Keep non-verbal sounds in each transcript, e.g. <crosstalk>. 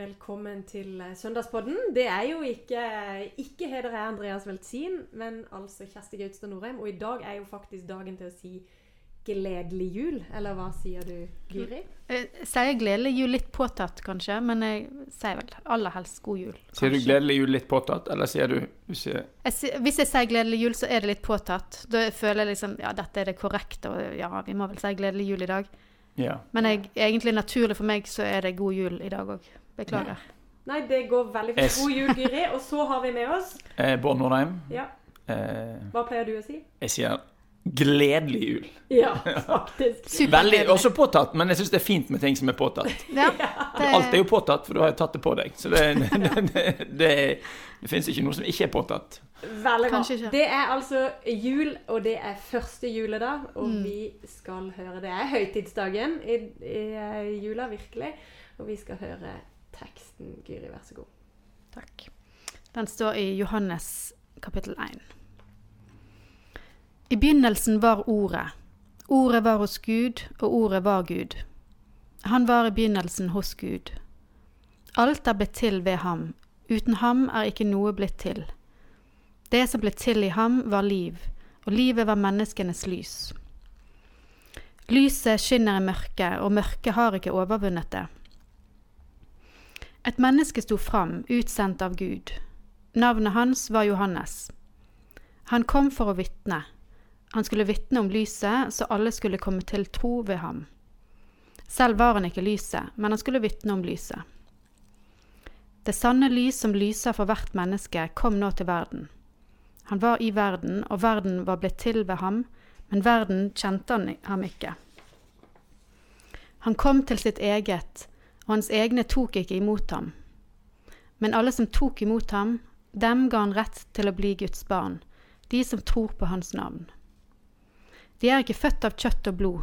Velkommen til eh, Søndagspodden. Det er jo ikke, ikke heder jeg Andreas Weltzin, men altså Kjersti Gautstad Norheim. Og i dag er jo faktisk dagen til å si gledelig jul. Eller hva sier du, Guri? Jeg sier gledelig jul litt påtatt, kanskje, men jeg sier vel aller helst god jul. Sier du gledelig jul litt påtatt, eller sier du, du sier, Jeg, hvis jeg sier gledelig jul, så er det litt påtatt. Da føler jeg liksom ja, dette er det korrekte, og ja, vi må vel si gledelig jul i dag. Ja. Men jeg, egentlig naturlig for meg så er det god jul i dag òg. Beklager. Nei, det går veldig fint. God jul, Gyri. Og så har vi med oss Eh, Bård Nordheim, Ja, eh, hva pleier du å si? jeg sier gledelig jul. Ja, faktisk. <laughs> Veldig, også påtatt, men jeg syns det er fint med ting som er påtatt. <laughs> Ja, det, Alt er jo påtatt, for du har jo tatt det på deg. Så det, <laughs> det, det, det, det fins ikke noe som ikke er påtatt. Veldig bra. Det er altså jul, og det er første juledag. Og Mm. vi skal høre Det er høytidsdagen i, i eh, jula, virkelig. Og vi skal høre teksten. Guri, vær så god. Takk. Den står i Johannes kapittel 1. I begynnelsen var Ordet. Ordet var hos Gud, og Ordet var Gud. Han var i begynnelsen hos Gud. Alt er blitt til ved ham. Uten ham er ikke noe blitt til. Det som ble til i ham, var liv, og livet var menneskenes lys. Lyset skinner i mørket, og mørket har ikke overvunnet det. Et menneske sto fram, utsendt av Gud. Navnet hans var Johannes. Han kom for å vitne. Han skulle vitne om lyset, så alle skulle komme til tro ved ham. Selv var han ikke lyset, men han skulle vitne om lyset. Det sanne lys som lyser for hvert menneske, kom nå til verden. Han var i verden, og verden var blitt til ved ham, men verden kjente han, ham ikke. Han kom til sitt eget, og hans egne tok ikke imot ham. Men alle som tok imot ham, dem ga han rett til å bli Guds barn, de som tror på hans navn. De er ikke født av kjøtt og blod,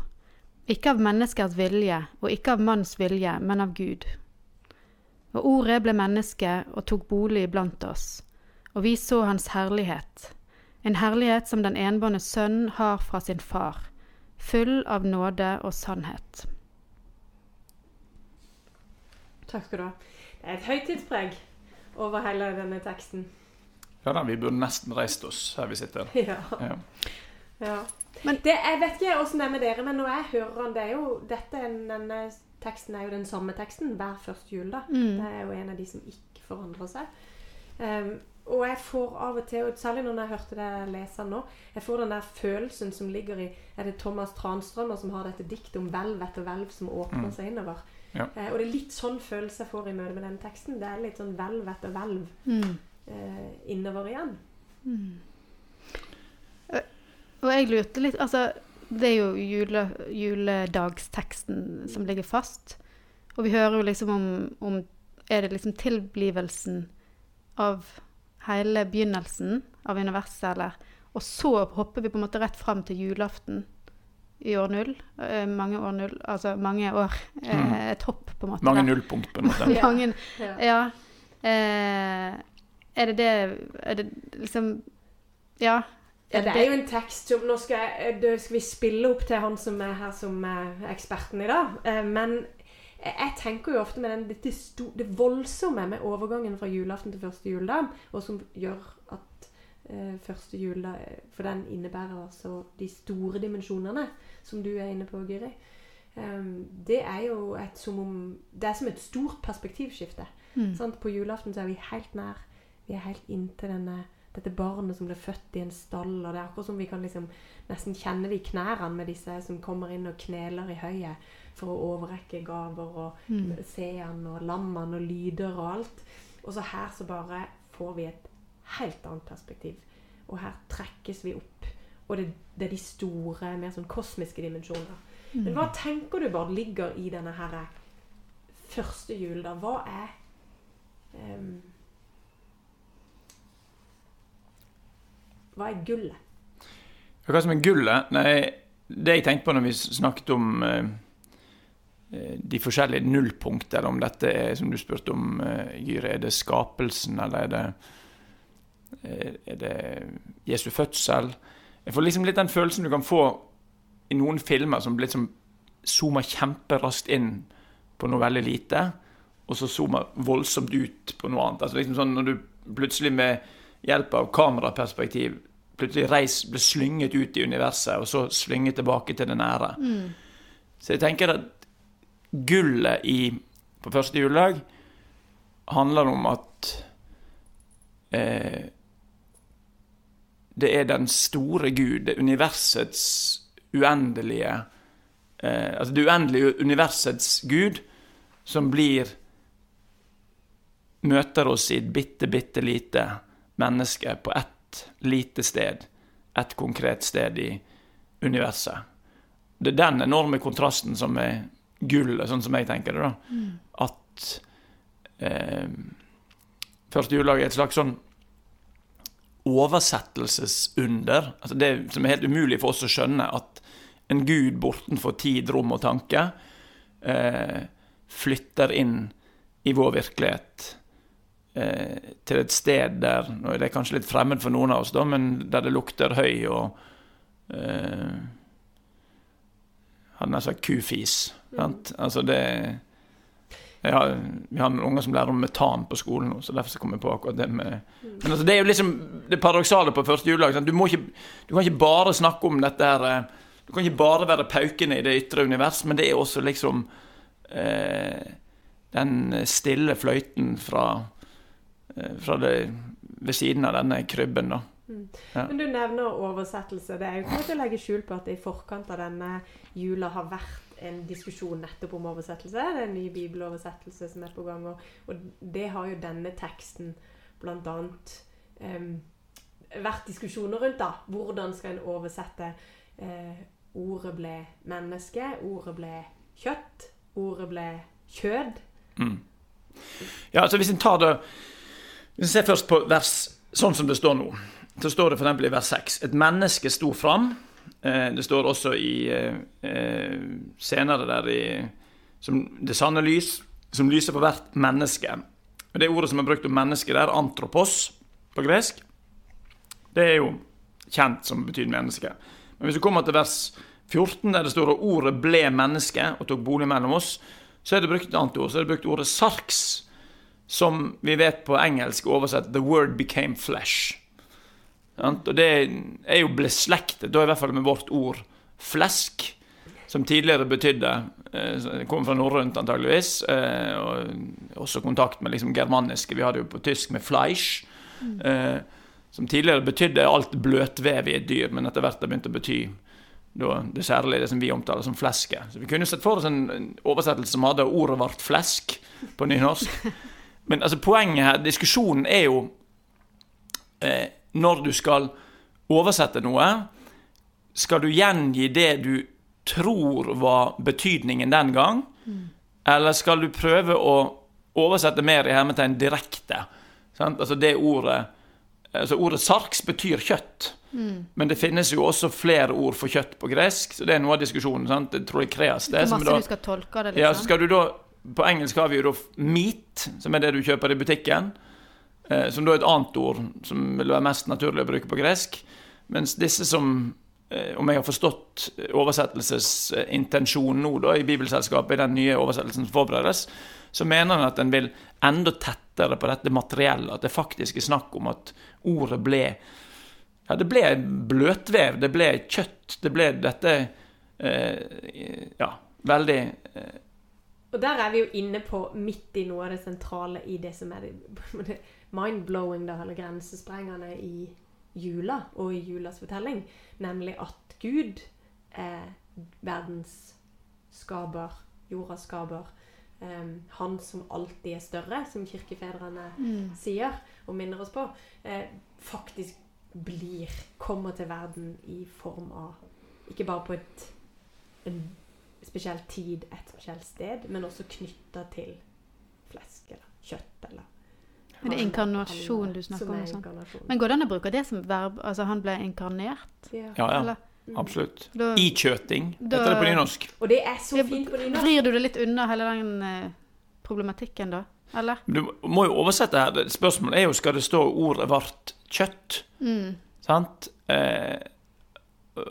ikke av menneskers vilje og ikke av manns vilje, men av Gud. Og ordet ble menneske og tok bolig blant oss, og vi så hans herlighet, en herlighet som den enbårne sønn har fra sin far, full av nåde og sannhet. Takk skal du ha. Det er et høytidspreg over hele denne teksten. Ja da, vi burde nesten reist oss her vi sitter. <laughs> Ja. Ja. ja. Men- det, jeg vet ikke åssen det er med dere, men når jeg hører den, det er jo, dette, denne teksten er jo den samme teksten hver første jul. da. Mm. Det er jo en av de som ikke forandrer seg. Um, og jeg får av og til, og særlig når jeg hørte det lese den nå, jeg får den der følelsen som ligger i Er det Thomas Transtrømer som har dette diktet om hvelv etter hvelv som åpner Mm. seg innover? Ja. Eh, og det er litt sånn følelse jeg får i møte med denne teksten. Det er litt sånn hvelv etter hvelv Mm. eh, innover igjen. Og jeg lurte litt Altså, det er jo jule, juledagsteksten som ligger fast. Og vi hører jo liksom om, om Er det liksom tilblivelsen av hele begynnelsen av universet, eller Og så hopper vi på en måte rett fram til julaften i år null. Eh, mange år null Altså mange år. Eh, Mm. et hopp, på en måte. Mange nullpunkt, på en måte. Ja. <laughs> mange, Ja. ja. Eh, er det det Er det liksom Ja. Ja, det er jo en tekst som Nå skal, jeg, skal vi spille opp til han som er her som er eksperten i dag. Eh, men jeg, tenker jo ofte med den, det, sto, det voldsomme med overgangen fra julaften til første juledag, og som gjør at eh, første juledag For den innebærer altså de store dimensjonene, som du er inne på, Giri. Um, det er jo et som om Det er som et stort perspektivskifte. Mm. Sant? På julaften så er vi helt nær. Vi er helt inntil denne, dette barnet som ble født i en stall. Og det er akkurat som vi kan liksom nesten kjenne det i knærne med disse som kommer inn og kneler i høyet for å overrekke gaver og Mm. se han og lammene og lyder og alt. Og så her så bare får vi et helt annet perspektiv. Og her trekkes vi opp. Og det, det er de store, mer sånn kosmiske dimensjoner. Men hva tenker du bare ligger i denne her første jul, da? Hva er em, Hva er gullet? Hva som er gullet? Nei, det jeg tenkte på når vi snakket om eh, eh, de forskjellige nullpunkt, eller om dette er, som du spurte om, eh, Gyre, er det skapelsen, eller er det Er det Jesu fødsel? Jeg får liksom litt den følelsen du kan få i noen filmer som liksom zoomer kjemperaskt inn på noe veldig lite. og så zoomer voldsomt ut på noe annet. Altså liksom sånn Når du plutselig med hjelp av kameraperspektiv plutselig reis, ble slynget ut i universet, og så slynget tilbake til det nære. Så jeg tenker at gullet i, på første juledag handler om at eh, det er den store Gud, det universets uendelige eh, Altså det uendelige universets Gud som blir Møter oss i et bitte, bitte lite menneske på ett lite sted. Et konkret sted i universet. Det er den enorme kontrasten som er gullet, sånn som jeg tenker det. da. At eh, første juledag er et slags sånn oversettelsesunder. Altså det som er helt umulig for oss å skjønne, at en gud bortenfor tid, rom og tanke eh, flytter inn i vår virkelighet. Eh, til et sted der Det er kanskje litt fremmed for noen av oss, da, men der det lukter høy og eh, Hadde nær sagt kufis. Sant? Altså det jeg har, Vi har noen unger som lærer om metan på skolen nå, så derfor så kom jeg på akkurat det med Men altså, det er jo liksom det paradoksale på første juledag. Du, ikke, du kan ikke bare snakke om dette her eh, Du kan ikke bare være paukende i det ytre univers, men det er også liksom eh, den stille fløyten fra, fra det, ved siden av denne krybben, da. Ja. Men du nevner oversettelse. Det er jo ikke å legge skjul på at det i forkant av denne jula har vært en diskusjon nettopp om oversettelse. Det er en ny bibeloversettelse som er på gang, og, og det har jo denne teksten blant annet em, vært diskusjoner rundt. da. Hvordan skal en oversette eh, ordet ble menneske, ordet ble kjøtt, ordet ble kjød? Mm. Ja, altså hvis en tar det Hvis vi ser først på vers sånn som det står nå, så står det f.eks. i vers 6 Et menneske sto fram. Eh, det står også i eh, senere der i som Det sanne lys, som lyser på hvert menneske. Og Det ordet som er brukt om menneske der, antropos på gresk, det er jo kjent som betyr menneske. Men hvis du kommer til vers 14, der det står at ordet ble menneske og tok bolig mellom oss, så er det brukt et annet ord. Så er det brukt ordet sarx, som vi vet på engelsk oversett 'the word became flesh'. Og det er jo beslektet, da i hvert fall med vårt ord 'flesk', som tidligere betydde eh, Det kom fra norrønt, antageligvis. Eh, og også kontakt med liksom germaniske. Vi hadde jo på tysk med 'fleisch'. Eh, som tidligere betydde alt bløtvev i et dyr, men etter hvert har begynt å bety det særlige det som vi omtaler som fleske. Så Vi kunne sett for oss en oversettelse som hadde ordet vårt 'flesk' på nynorsk. Men altså, poenget her, diskusjonen, er jo eh, Når du skal oversette noe, skal du gjengi det du tror var betydningen den gang, eller skal du prøve å oversette mer i hermetegn direkte? Sant? Altså det ordet altså Ordet sarks betyr kjøtt. Men det finnes jo også flere ord for kjøtt på gresk, så det er noe av diskusjonen. sant? Jeg tror jeg kreas det. Hvor masse da- du skal tolke det, ja, så liksom. skal du da På engelsk har vi jo da meat, som er det du kjøper i butikken. Eh, som da er et annet ord som vil være mest naturlig å bruke på gresk. Mens disse som, eh, om jeg har forstått oversettelsesintensjonen nå da, i Bibelselskapet, i den nye oversettelsen som forberedes, så mener en at en vil enda tettere på dette materiellet. At det faktisk er snakk om at ordet ble Ja, det ble bløtvev, det ble kjøtt, det ble dette eh, Ja, veldig eh, Og der er vi jo inne på midt i noe av det sentrale i det som er det, mind-blowing, da, eller grensesprengende i jula og i julas fortelling. Nemlig at Gud er verdens skaper, jordas skaper. Um, han som alltid er større, som kirkefedrene sier og minner oss på. Eh, faktisk blir, kommer til verden i form av Ikke bare på et, en spesiell tid, et spesielt sted, men også knytta til flesk eller kjøtt eller Er det inkarnasjon du snakker om er sånn? Men går det an å bruke det som verb? Altså, han ble inkarnert? Ja. Ja, ja. Eller? Absolutt. Da Ikjøting, Da- heter det på nynorsk. Og det er så fint på nynorsk. vrir du det litt unna hele den eh, problematikken, da? Eller? Du må jo oversette her. Spørsmålet er jo skal det stå ordet vart kjøtt. Mm. Sant? Eh,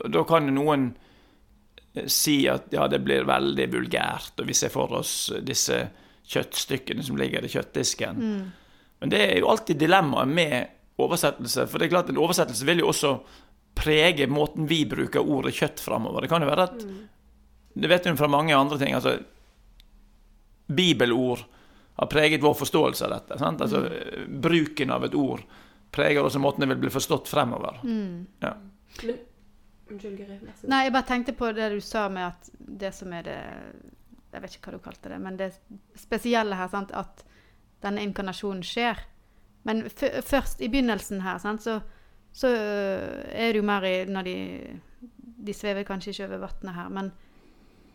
da kan jo noen si at ja, det blir veldig vulgært, og vi ser for oss disse kjøttstykkene som ligger i kjøttdisken. Mm. Men det er jo alltid dilemmaet med oversettelse. For det er klart en oversettelse vil jo også prege måten vi bruker ordet kjøtt framover. Det kan jo være at Det vet hun fra mange andre ting. altså Bibelord har preget vår forståelse av dette. Sant? Altså, Bruken av et ord preger også måten det vil bli forstått fremover. Mm. Ja. Unnskyld, Guri. Nei, jeg bare tenkte på det du sa med at det som er det Jeg vet ikke hva du kalte det, men det spesielle her, sant, at denne inkarnasjonen skjer. Men først, i begynnelsen her, sant, så, så er det jo mer i når de De svever kanskje ikke over vannet her, men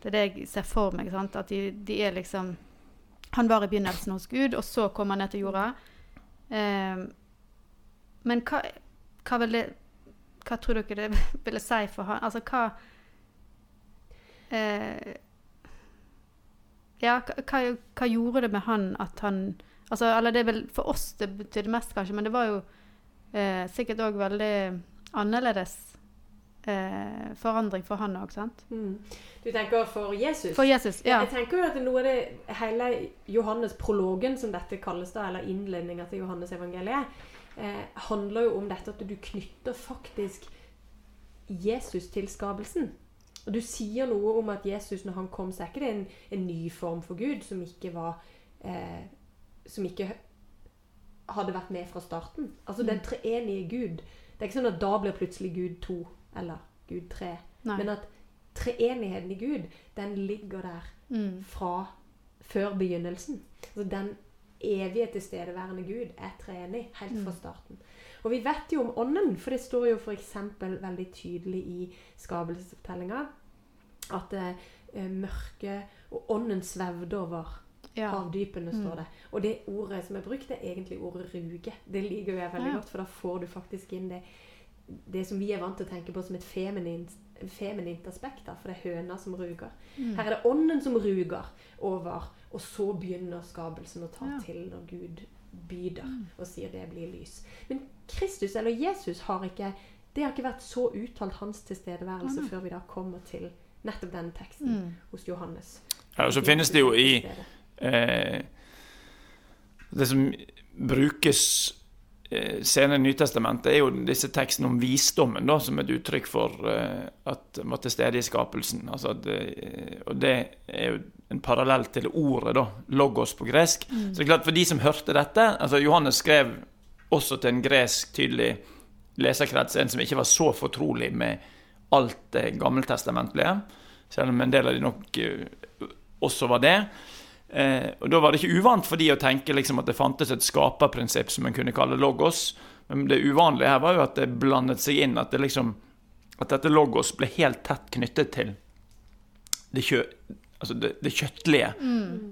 det er det jeg ser for meg. Sant, at de, de er liksom Han var i begynnelsen hos Gud, og så kom han ned til jorda. Eh, men hva, hva vil det hva tror dere det <laughs> ville si for han? Altså hva eh, Ja, hva, hva, gjorde det med han at han altså, Eller det er vel for oss det betydde mest, kanskje, men det var jo eh, sikkert òg veldig annerledes eh, forandring for han òg, sant? Mm. Du tenker for Jesus? For Jesus, ja. Jeg tenker jo at noe av det hele Johannes-prologen, som dette kalles, da, eller innledninga til Johannes-evangeliet, eh, handler jo om dette at du knytter faktisk Jesus til skapelsen. Og du sier noe om at Jesus, når han kom, så er ikke det en, en ny form for Gud som ikke var eh, Som ikke hadde vært med fra starten. Altså den treenige Gud. Det er ikke sånn at da blir plutselig Gud to eller Gud tre. Nei. Men at treenigheten i Gud, den ligger der Mm. fra før begynnelsen. Altså den evige tilstedeværende Gud er treenig helt fra starten. Og vi vet jo om ånden, for det står jo f.eks. veldig tydelig i skapelsesfortellinga at eh, mørket og ånden svevde over ja. havdypene, står det. Og det ordet som er brukt, er egentlig ordet ruge. Det liker jo jeg veldig Ja. godt, for da får du faktisk inn det, det som vi er vant til å tenke på som et feminint, feminint aspekt, da, for det er høna som ruger. Mm. Her er det ånden som ruger over, og så begynner skapelsen å ta Ja. til når Gud byder og sier det blir lys. Men Kristus, eller Jesus, har ikke det har ikke vært så uttalt hans tilstedeværelse Å, før vi da kommer til nettopp denne teksten Mm. hos Johannes. Ja, og så finnes det jo i eh, Det som brukes eh, senere Nytestamentet, er jo disse tekstene om visdommen da, som et uttrykk for eh, at var til stede i skapelsen. Altså at, eh, og det er jo en parallell til ordet, da, logos på gresk. Så det er klart For de som hørte dette altså Johannes skrev også til en gresk tydelig leserkrets, en som ikke var så fortrolig med alt det gammeltestamentlige, selv om en del av de nok også var det. Eh, og Da var det ikke uvant for de å tenke liksom at det fantes et skaperprinsipp som en kunne kalle logos. Men det uvanlige her var jo at det blandet seg inn at, det liksom, at dette logos ble helt tett knyttet til det, kjø, altså det, det kjøttlige.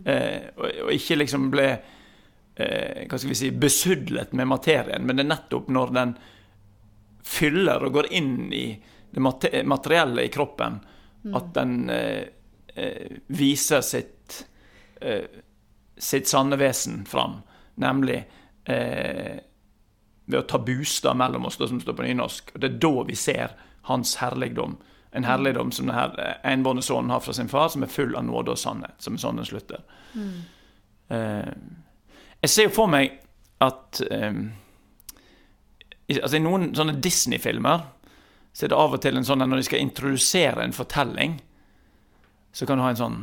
Eh, og, og ikke liksom ble eh, hva skal vi si, besudlet med materien, men det er nettopp når den fyller og går inn i det materielle i kroppen, at den eh, eh, viser sitt, sitt sanne vesen fram. Nemlig eh, ved å ta bostad mellom oss, det som står på nynorsk. Og Det er da vi ser hans herligdom. En herligdom som denne enbårne sønnen har fra sin far, som er full av nåde og sannhet. Som er sånn den slutter. Eh, jeg ser jo for meg at eh, i, altså I noen sånne Disney-filmer så er det av og til en sånn at når de skal introdusere en fortelling, så kan du ha en sånn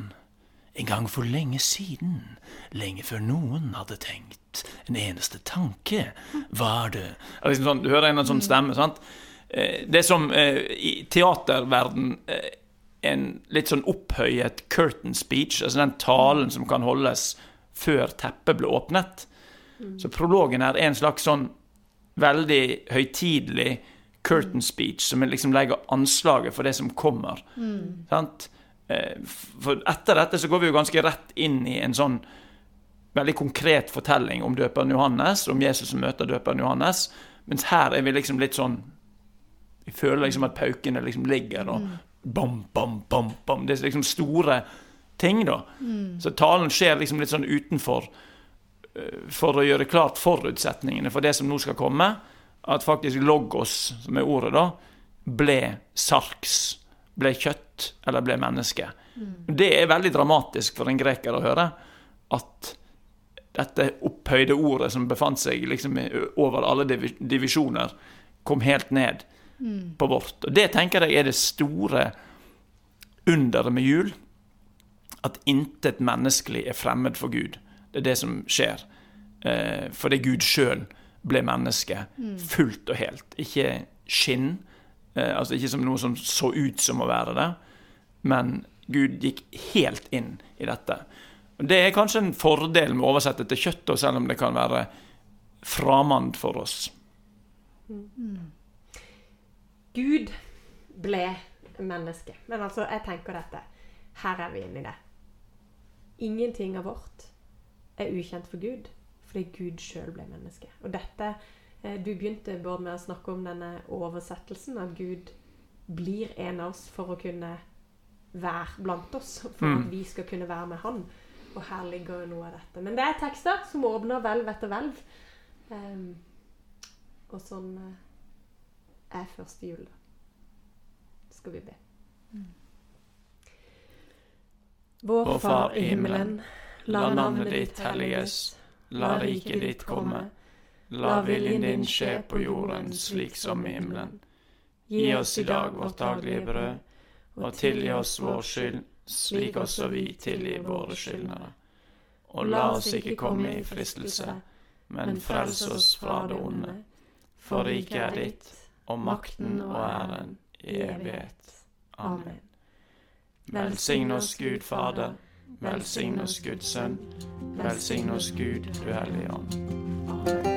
En gang for lenge siden, lenge før noen hadde tenkt en eneste tanke, var det liksom sånn, Du hører en sånn stemme, sant? Eh, Det som eh, i teaterverden eh, en litt sånn opphøyet curtain speech, altså den talen som kan holdes før teppet ble åpnet. Så prologen her er en slags sånn veldig høytidelig curtain speech, som liksom legger anslaget for det som kommer. Sant? Eh, For etter dette så går vi jo ganske rett inn i en sånn veldig konkret fortelling om døperen Johannes, om Jesus som møter døperen Johannes, mens her er vi liksom litt sånn Vi føler liksom at paukene liksom ligger og bam, bam, bam, bam. Det er liksom store ting, da. Så talen skjer liksom litt sånn utenfor eh, for å gjøre klart forutsetningene for det som nå skal komme. At faktisk logos, som er ordet, da, ble sarks. Ble kjøtt, eller ble menneske. Det er veldig dramatisk for en greker å høre. at dette opphøyde ordet som befant seg liksom over alle divisjoner, kom helt ned på vårt. Og Det tenker jeg er det store underet med jul. At intet menneskelig er fremmed for Gud. Det er det som skjer. Eh, fordi Gud sjøl ble menneske fullt og helt. Ikke skinn, altså ikke som noe som så ut som å være det, men Gud gikk helt inn i dette. Det er kanskje en fordel med å oversette til kjøtt, selv om det kan være framand for oss. Gud ble menneske. Men altså, jeg tenker dette. Her er vi inne i det. Ingenting av vårt er ukjent for Gud, fordi Gud sjøl ble menneske. Og dette eh, Du begynte Bård med å snakke om denne oversettelsen, at Gud blir en av oss for å kunne være blant oss. For Mm. at vi skal kunne være med Han. Og her ligger jo noe av dette. Men det er tekster som åpner hvelv etter hvelv. Um, og sånn eh, er første jul, da. Skal vi be. Vår Far i himmelen. La navnet ditt helliges. La riket ditt komme. La viljen din skje på jorden slik som i himmelen. Gi oss i dag vårt daglige brød, og tilgi oss vår skyld, slik også vi tilgir våre skyldnere. Og la oss ikke komme i fristelse, men frels oss fra det onde. For riket er ditt, og makten og æren i evighet. Amen. Velsign oss Gud Fader, velsign oss Guds Sønn, velsign oss Gud, du Hellige Ånd. Takk